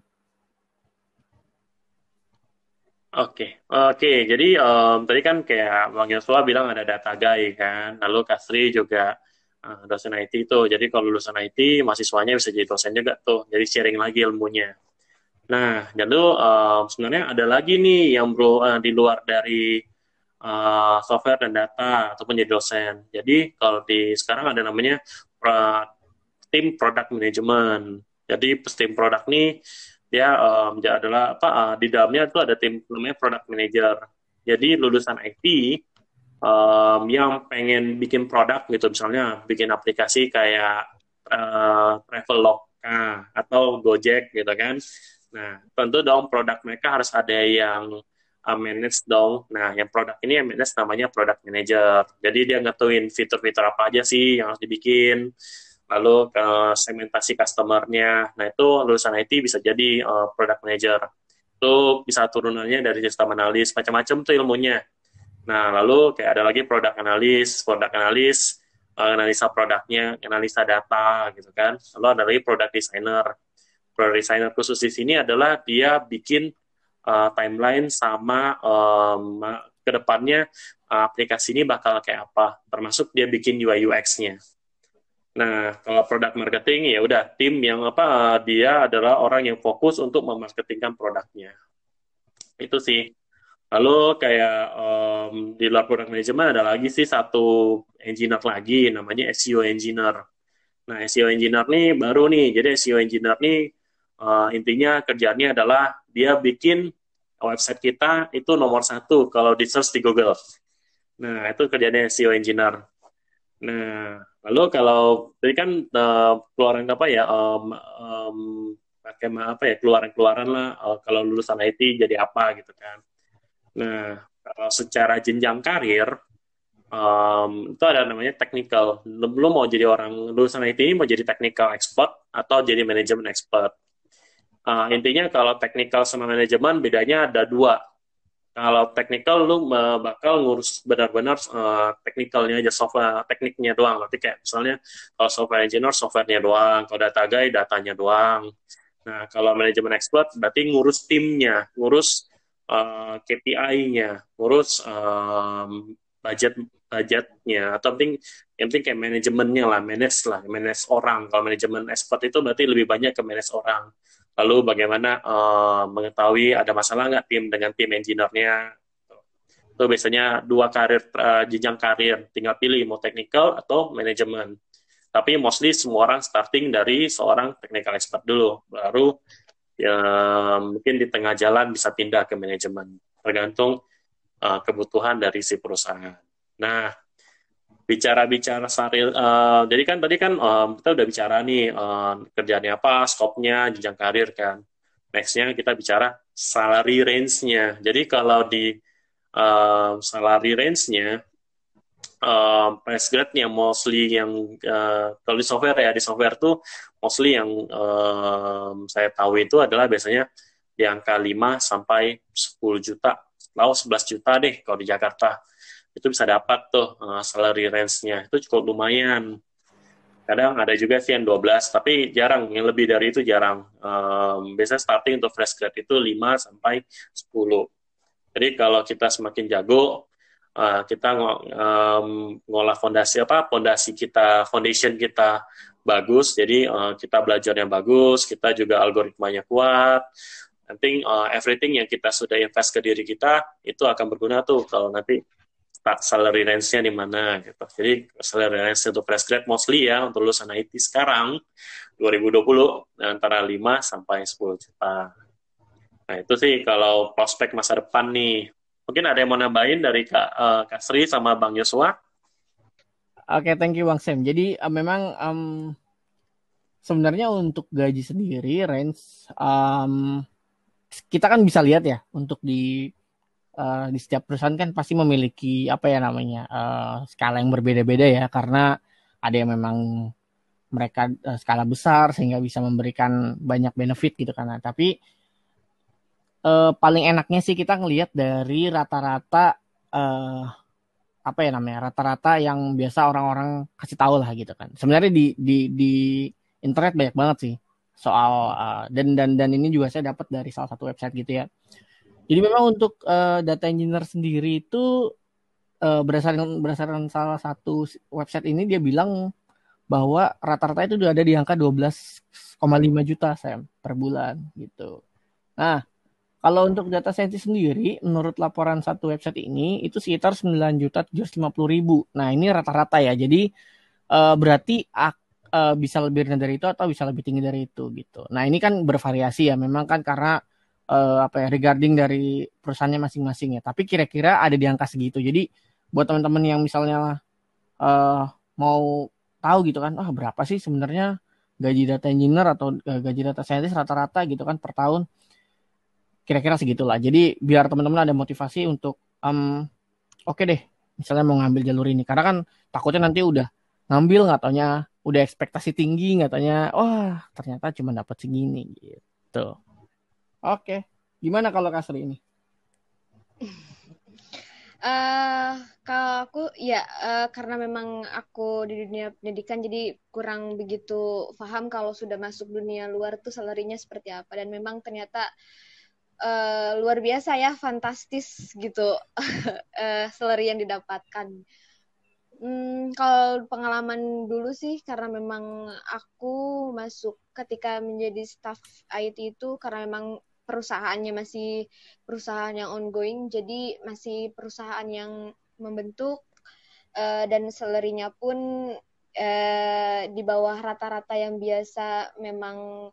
Oke, oke. Jadi um, tadi kan kayak Bang Yosua bilang ada data guy kan, lalu Kasri juga uh, dosen IT itu. Jadi kalau lulusan IT, mahasiswanya bisa jadi dosen juga tuh. Jadi sharing lagi ilmunya. Nah, jadi um, sebenarnya ada lagi nih yang bro uh, di luar dari uh, software dan data ataupun jadi dosen. Jadi kalau di sekarang ada namanya pra, tim product management. Jadi tim product ini dia um, dia adalah apa uh, di dalamnya itu ada tim namanya product manager. Jadi lulusan IT um, yang pengen bikin produk gitu misalnya bikin aplikasi kayak uh, Traveloka atau Gojek gitu kan. Nah, tentu dong produk mereka harus ada yang uh, manage dong. Nah, yang produk ini yang manage namanya product manager. Jadi dia ngatuin fitur-fitur apa aja sih yang harus dibikin, lalu ke uh, segmentasi customernya. Nah, itu lulusan IT bisa jadi uh, product manager. Itu bisa turunannya dari sistem analis, macam-macam tuh ilmunya. Nah, lalu kayak ada lagi product analis, product analis, uh, analisa produknya, analisa data gitu kan. Lalu ada lagi product designer. Product designer khusus di sini adalah dia bikin uh, timeline sama um, ke depannya uh, aplikasi ini bakal kayak apa, termasuk dia bikin UI UX-nya. Nah, kalau produk marketing ya udah tim yang apa dia adalah orang yang fokus untuk memarketingkan produknya. Itu sih. Lalu kayak um, di luar product management ada lagi sih satu engineer lagi namanya SEO engineer. Nah, SEO engineer nih baru nih. Jadi SEO engineer nih uh, intinya kerjanya adalah dia bikin website kita itu nomor satu kalau di search di Google. Nah, itu kerjanya SEO engineer. Nah, lalu kalau tadi kan uh, keluaran apa ya, um, um, pakai apa ya, keluaran-keluaran lah uh, kalau lulusan IT jadi apa gitu kan. Nah, kalau secara jenjang karir, um, itu ada namanya technical. Lu mau jadi orang lulusan IT ini mau jadi technical expert atau jadi manajemen expert. Uh, intinya kalau teknikal sama manajemen bedanya ada dua. Kalau teknikal lu bakal ngurus benar-benar uh, teknikalnya aja software tekniknya doang. Berarti kayak misalnya kalau software engineer softwarenya doang, kalau data guy datanya doang. Nah kalau manajemen expert berarti ngurus timnya, ngurus uh, KPI-nya, ngurus um, budget budgetnya atau penting yang penting kayak manajemennya lah, manage lah, manage orang. Kalau manajemen expert itu berarti lebih banyak ke manage orang lalu bagaimana uh, mengetahui ada masalah nggak tim dengan tim engineer-nya? Itu biasanya dua karir uh, jenjang karir. Tinggal pilih mau technical atau manajemen tapi mostly semua orang starting dari seorang technical expert dulu. Baru ya mungkin di tengah jalan bisa pindah ke manajemen tergantung uh, kebutuhan dari si perusahaan. Nah bicara-bicara saril uh, jadi kan tadi kan um, kita udah bicara nih um, kerjaannya apa skopnya jenjang karir kan. Nextnya kita bicara salary range-nya. Jadi kalau di um, salary range-nya um, price grade-nya mostly yang uh, kalau di software ya di software tuh mostly yang um, saya tahu itu adalah biasanya di angka 5 sampai 10 juta lalu 11 juta deh kalau di Jakarta itu bisa dapat tuh uh, salary range-nya. Itu cukup lumayan. Kadang ada juga sih yang 12, tapi jarang. Yang lebih dari itu jarang. Um, biasanya starting untuk fresh grad itu 5 sampai 10. Jadi kalau kita semakin jago, uh, kita um, ngolah fondasi apa fondasi kita foundation kita bagus jadi uh, kita belajarnya bagus kita juga algoritmanya kuat nanti uh, everything yang kita sudah invest ke diri kita itu akan berguna tuh kalau nanti salary range-nya di mana gitu. Jadi salary range untuk fresh grad mostly ya untuk lulusan IT sekarang 2020 antara 5 sampai 10 juta. Nah, itu sih kalau prospek masa depan nih. Mungkin ada yang mau nambahin dari Kak, uh, Kak Sri sama Bang Yosua? Oke, okay, thank you Bang Sam. Jadi uh, memang um, sebenarnya untuk gaji sendiri range um, kita kan bisa lihat ya untuk di uh, di setiap perusahaan kan pasti memiliki apa ya namanya uh, skala yang berbeda-beda ya karena ada yang memang mereka uh, skala besar sehingga bisa memberikan banyak benefit gitu kan. Nah, tapi uh, paling enaknya sih kita ngelihat dari rata-rata uh, apa ya namanya rata-rata yang biasa orang-orang kasih tahu lah gitu kan. Sebenarnya di di di internet banyak banget sih soal uh, dan dan dan ini juga saya dapat dari salah satu website gitu ya jadi memang untuk uh, data engineer sendiri itu uh, berdasarkan berdasarkan salah satu website ini dia bilang bahwa rata-rata itu udah ada di angka 12,5 juta Sam per bulan gitu. Nah, kalau untuk data scientist sendiri, menurut laporan satu website ini itu sekitar 9 juta 750 ribu. Nah, ini rata-rata ya. Jadi uh, berarti uh, bisa lebih rendah dari itu atau bisa lebih tinggi dari itu gitu. Nah, ini kan bervariasi ya. Memang kan karena uh, apa ya regarding dari perusahaannya masing-masing ya. Tapi kira-kira ada di angka segitu. Jadi buat teman-teman yang misalnya uh, mau tahu gitu kan, ah berapa sih sebenarnya gaji data engineer atau uh, gaji data scientist rata-rata gitu kan per tahun. Kira-kira segitulah. Jadi biar teman-teman ada motivasi untuk um, oke okay deh, misalnya mau ngambil jalur ini. Karena kan takutnya nanti udah ngambil nggak taunya udah ekspektasi tinggi nggak tanya wah ternyata cuma dapat segini gitu Oke. Gimana kalau Kasri ini? Uh, kalau aku ya uh, karena memang aku di dunia pendidikan jadi kurang begitu paham kalau sudah masuk dunia luar tuh salarinya seperti apa dan memang ternyata uh, luar biasa ya fantastis gitu uh, salary yang didapatkan. Hmm, kalau pengalaman dulu sih karena memang aku masuk ketika menjadi staff IT itu karena memang perusahaannya masih perusahaan yang ongoing, jadi masih perusahaan yang membentuk uh, dan salary-nya pun uh, di bawah rata-rata yang biasa memang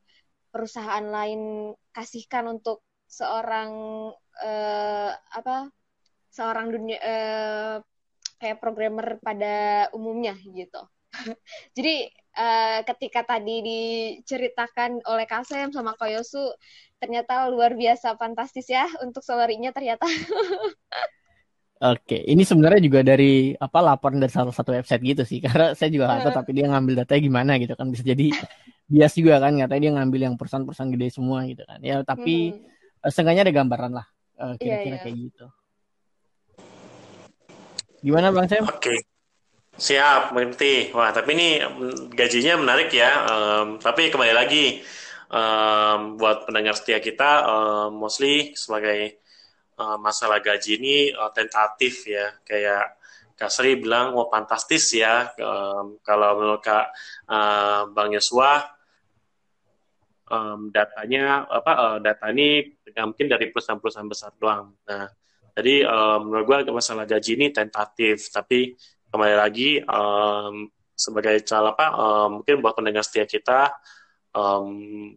perusahaan lain kasihkan untuk seorang uh, apa seorang dunia uh, kayak programmer pada umumnya gitu. Jadi uh, ketika tadi diceritakan oleh Kasem sama Koyosu ternyata luar biasa fantastis ya untuk salarinya ternyata. Oke, ini sebenarnya juga dari apa laporan dari salah satu website gitu sih, karena saya juga nggak tahu tapi dia ngambil datanya gimana gitu kan bisa jadi bias juga kan, katanya dia ngambil yang perusahaan-perusahaan gede semua gitu kan. Ya tapi hmm. setengahnya ada gambaran lah uh, kira-kira yeah, yeah. kayak gitu. Gimana bang Sam? Oke, okay. Siap mengerti. Wah tapi ini mm, gajinya menarik ya, um, tapi kembali lagi um, buat pendengar setia kita um, mostly sebagai uh, masalah gaji ini uh, tentatif ya kayak Kak Sri bilang wah fantastis ya um, kalau menurut Kak uh, Bang Yosua um, datanya apa uh, data ini mungkin dari perusahaan-perusahaan besar doang. Nah, jadi um, menurut gue masalah gaji ini tentatif, tapi kembali lagi um, sebagai cara apa um, mungkin buat pendengar setia kita um,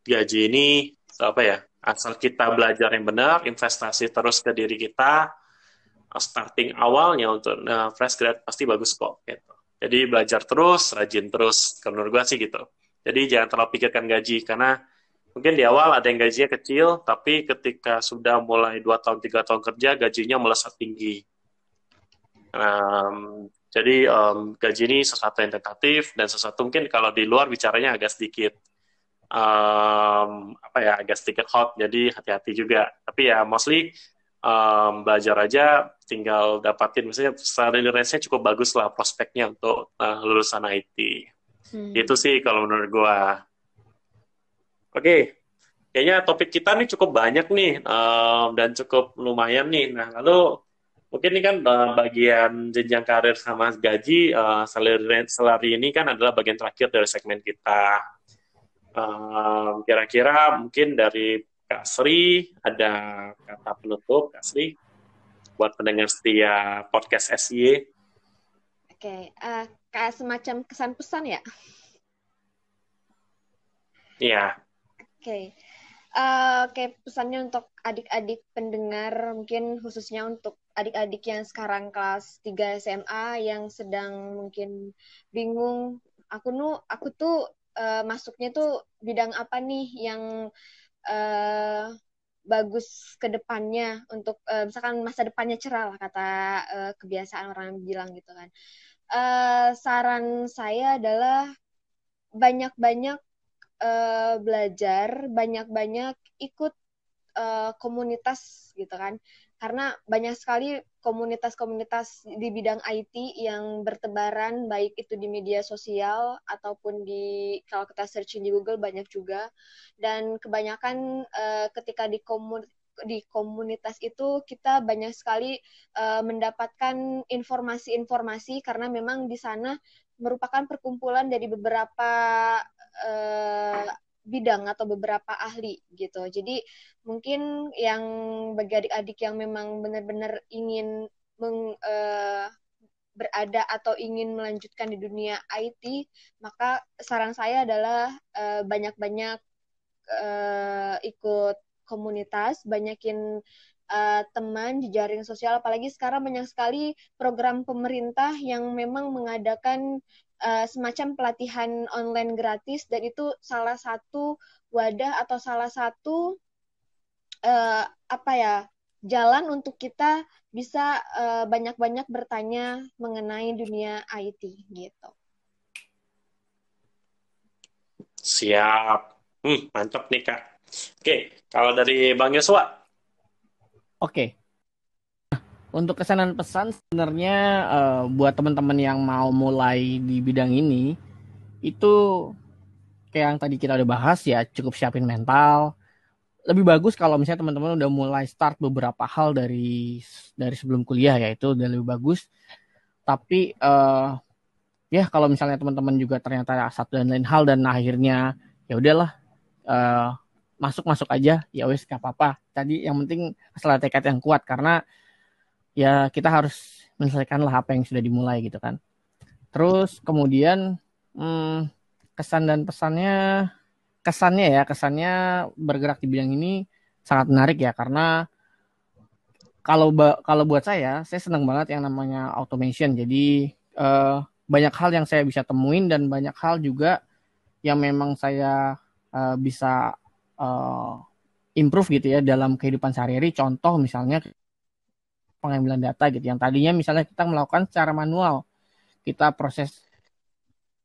gaji ini apa ya asal kita belajar yang benar investasi terus ke diri kita starting awalnya untuk uh, fresh grad pasti bagus kok gitu. Jadi belajar terus rajin terus kalau menurut gue sih gitu. Jadi jangan terlalu pikirkan gaji karena mungkin di awal ada yang gajinya kecil tapi ketika sudah mulai dua tahun tiga tahun kerja gajinya melesat tinggi um, jadi um, gaji ini sesuatu yang tentatif dan sesuatu mungkin kalau di luar bicaranya agak sedikit um, apa ya agak sedikit hot jadi hati-hati juga tapi ya mostly um, belajar aja tinggal dapatin misalnya salary range-nya cukup bagus lah prospeknya untuk uh, lulusan IT hmm. itu sih kalau menurut gua oke okay. kayaknya topik kita nih cukup banyak nih um, dan cukup lumayan nih nah lalu mungkin ini kan uh, bagian jenjang karir sama gaji uh, salary salary ini kan adalah bagian terakhir dari segmen kita. Uh, kira-kira mungkin dari Kak Sri ada kata penutup Kak Sri buat pendengar setia podcast SY. Oke, okay, uh, kayak semacam kesan pesan ya? Iya. Oke. Okay. Uh, Oke, okay, pesannya untuk adik-adik pendengar, mungkin khususnya untuk adik-adik yang sekarang kelas 3 SMA yang sedang mungkin bingung, aku nu aku tuh uh, masuknya tuh bidang apa nih yang uh, bagus ke depannya untuk uh, misalkan masa depannya cerah lah kata uh, kebiasaan orang bilang gitu kan. Uh, saran saya adalah banyak-banyak uh, belajar, banyak-banyak ikut uh, komunitas gitu kan. Karena banyak sekali komunitas-komunitas di bidang IT yang bertebaran baik itu di media sosial ataupun di kalau kita searching di Google banyak juga. Dan kebanyakan uh, ketika di komunitas di komunitas itu kita banyak sekali uh, mendapatkan informasi-informasi karena memang di sana merupakan perkumpulan dari beberapa uh, bidang atau beberapa ahli gitu. Jadi mungkin yang bagi adik-adik yang memang benar-benar ingin meng, uh, berada atau ingin melanjutkan di dunia IT, maka saran saya adalah uh, banyak-banyak uh, ikut komunitas, banyakin uh, teman di jaring sosial apalagi sekarang banyak sekali program pemerintah yang memang mengadakan uh, semacam pelatihan online gratis dan itu salah satu wadah atau salah satu uh, apa ya jalan untuk kita bisa banyak-banyak uh, bertanya mengenai dunia IT gitu. Siap. Hmm, mantap nih Kak. Oke, kalau dari Bang Yosua. Oke, untuk kesanan pesan sebenarnya uh, buat teman-teman yang mau mulai di bidang ini itu kayak yang tadi kita udah bahas ya cukup siapin mental. Lebih bagus kalau misalnya teman-teman udah mulai start beberapa hal dari dari sebelum kuliah ya itu udah lebih bagus. Tapi uh, ya kalau misalnya teman-teman juga ternyata satu dan lain hal dan akhirnya ya udahlah uh, masuk masuk aja ya wes gak apa-apa. Tadi yang penting masalah tekad yang kuat karena ya kita harus menyelesaikanlah apa yang sudah dimulai gitu kan. Terus kemudian hmm, kesan dan pesannya kesannya ya kesannya bergerak di bidang ini sangat menarik ya karena kalau kalau buat saya saya senang banget yang namanya automation jadi uh, banyak hal yang saya bisa temuin dan banyak hal juga yang memang saya uh, bisa uh, improve gitu ya dalam kehidupan sehari-hari contoh misalnya pengambilan data gitu. Yang tadinya misalnya kita melakukan secara manual kita proses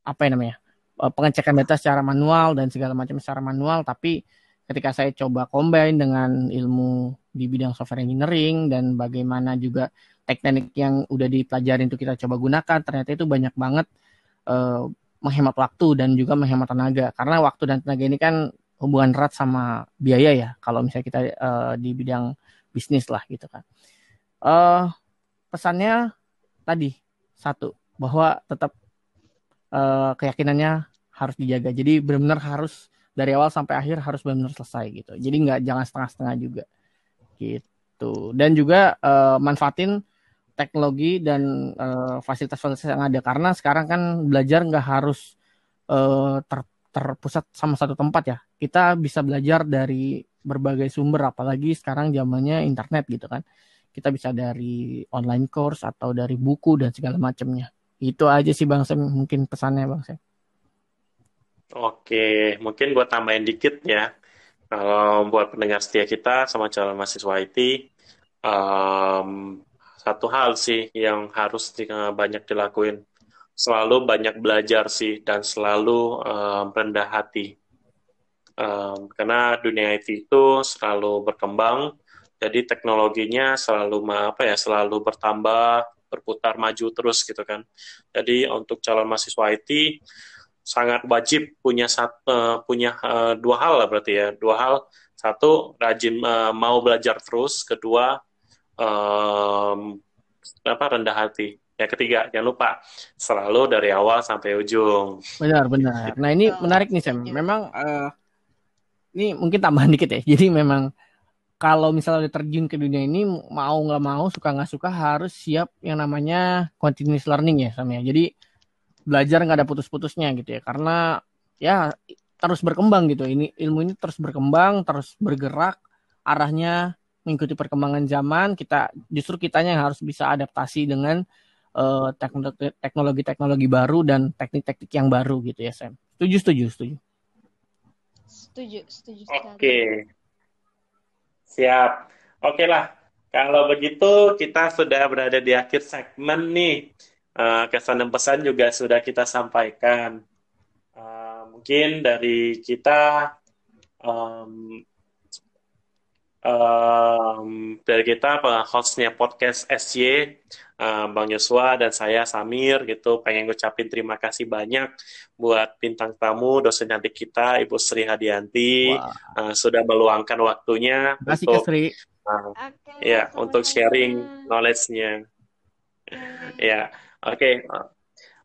apa yang namanya eh, pengecekan data secara manual dan segala macam secara manual tapi ketika saya coba combine dengan ilmu di bidang software engineering dan bagaimana juga teknik yang udah dipelajari untuk kita coba gunakan ternyata itu banyak banget uh, menghemat waktu dan juga menghemat tenaga. Karena waktu dan tenaga ini kan hubungan erat sama biaya ya kalau misalnya kita uh, di bidang bisnis lah gitu kan uh, pesannya tadi satu bahwa tetap uh, keyakinannya harus dijaga. Jadi benar-benar harus dari awal sampai akhir harus benar-benar selesai gitu. Jadi nggak jangan setengah-setengah juga gitu. Dan juga uh, manfaatin teknologi dan fasilitas-fasilitas uh, yang ada karena sekarang kan belajar nggak harus uh, ter, terpusat sama satu tempat ya. Kita bisa belajar dari berbagai sumber apalagi sekarang zamannya internet gitu kan kita bisa dari online course atau dari buku dan segala macamnya. Itu aja sih Bang Sam mungkin pesannya Bang Sam. Oke, mungkin buat tambahin dikit ya. Kalau buat pendengar setia kita sama calon mahasiswa IT, um, satu hal sih yang harus banyak dilakuin. Selalu banyak belajar sih dan selalu um, rendah hati. Um, karena dunia IT itu selalu berkembang, jadi teknologinya selalu apa ya selalu bertambah berputar maju terus gitu kan jadi untuk calon mahasiswa IT sangat wajib punya satu uh, punya uh, dua hal lah berarti ya dua hal satu rajin uh, mau belajar terus kedua um, apa rendah hati. Yang ketiga, jangan lupa selalu dari awal sampai ujung. Benar, benar. Nah, ini menarik nih Sam. Memang uh, ini mungkin tambahan dikit ya. Jadi memang kalau misalnya terjun ke dunia ini mau nggak mau suka nggak suka harus siap yang namanya continuous learning ya Sam ya. Jadi belajar nggak ada putus-putusnya gitu ya. Karena ya terus berkembang gitu. Ini ilmu ini terus berkembang, terus bergerak arahnya mengikuti perkembangan zaman. Kita justru kitanya yang harus bisa adaptasi dengan uh, teknologi-teknologi baru dan teknik-teknik yang baru gitu ya Sam. Setuju, setuju, setuju. Setuju, setuju Oke. Okay. Siap. Oke lah. Kalau begitu kita sudah berada di akhir segmen nih. Uh, kesan dan pesan juga sudah kita sampaikan. Uh, mungkin dari kita um, um, dari kita hostnya podcast SY uh, Bang Yosua dan saya Samir gitu pengen ngucapin terima kasih banyak buat bintang tamu dosen cantik kita Ibu Sri Hadianti wow. uh, sudah meluangkan waktunya kasih untuk Sri. Uh, okay, ya sama untuk sharing knowledge-nya. ya, oke. Okay.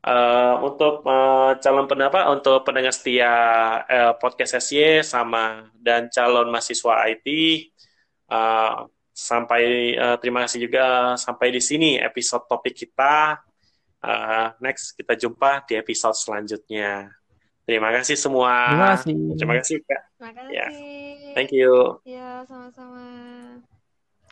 Uh, untuk uh, calon pendapat untuk pendengar setia uh, podcast SY sama dan calon mahasiswa IT uh, sampai uh, terima kasih juga sampai di sini episode topik kita. Uh, next kita jumpa di episode selanjutnya. Terima kasih semua. Terima kasih. Terima kasih Kak. Terima kasih. Yeah. Thank you. Ya, sama-sama.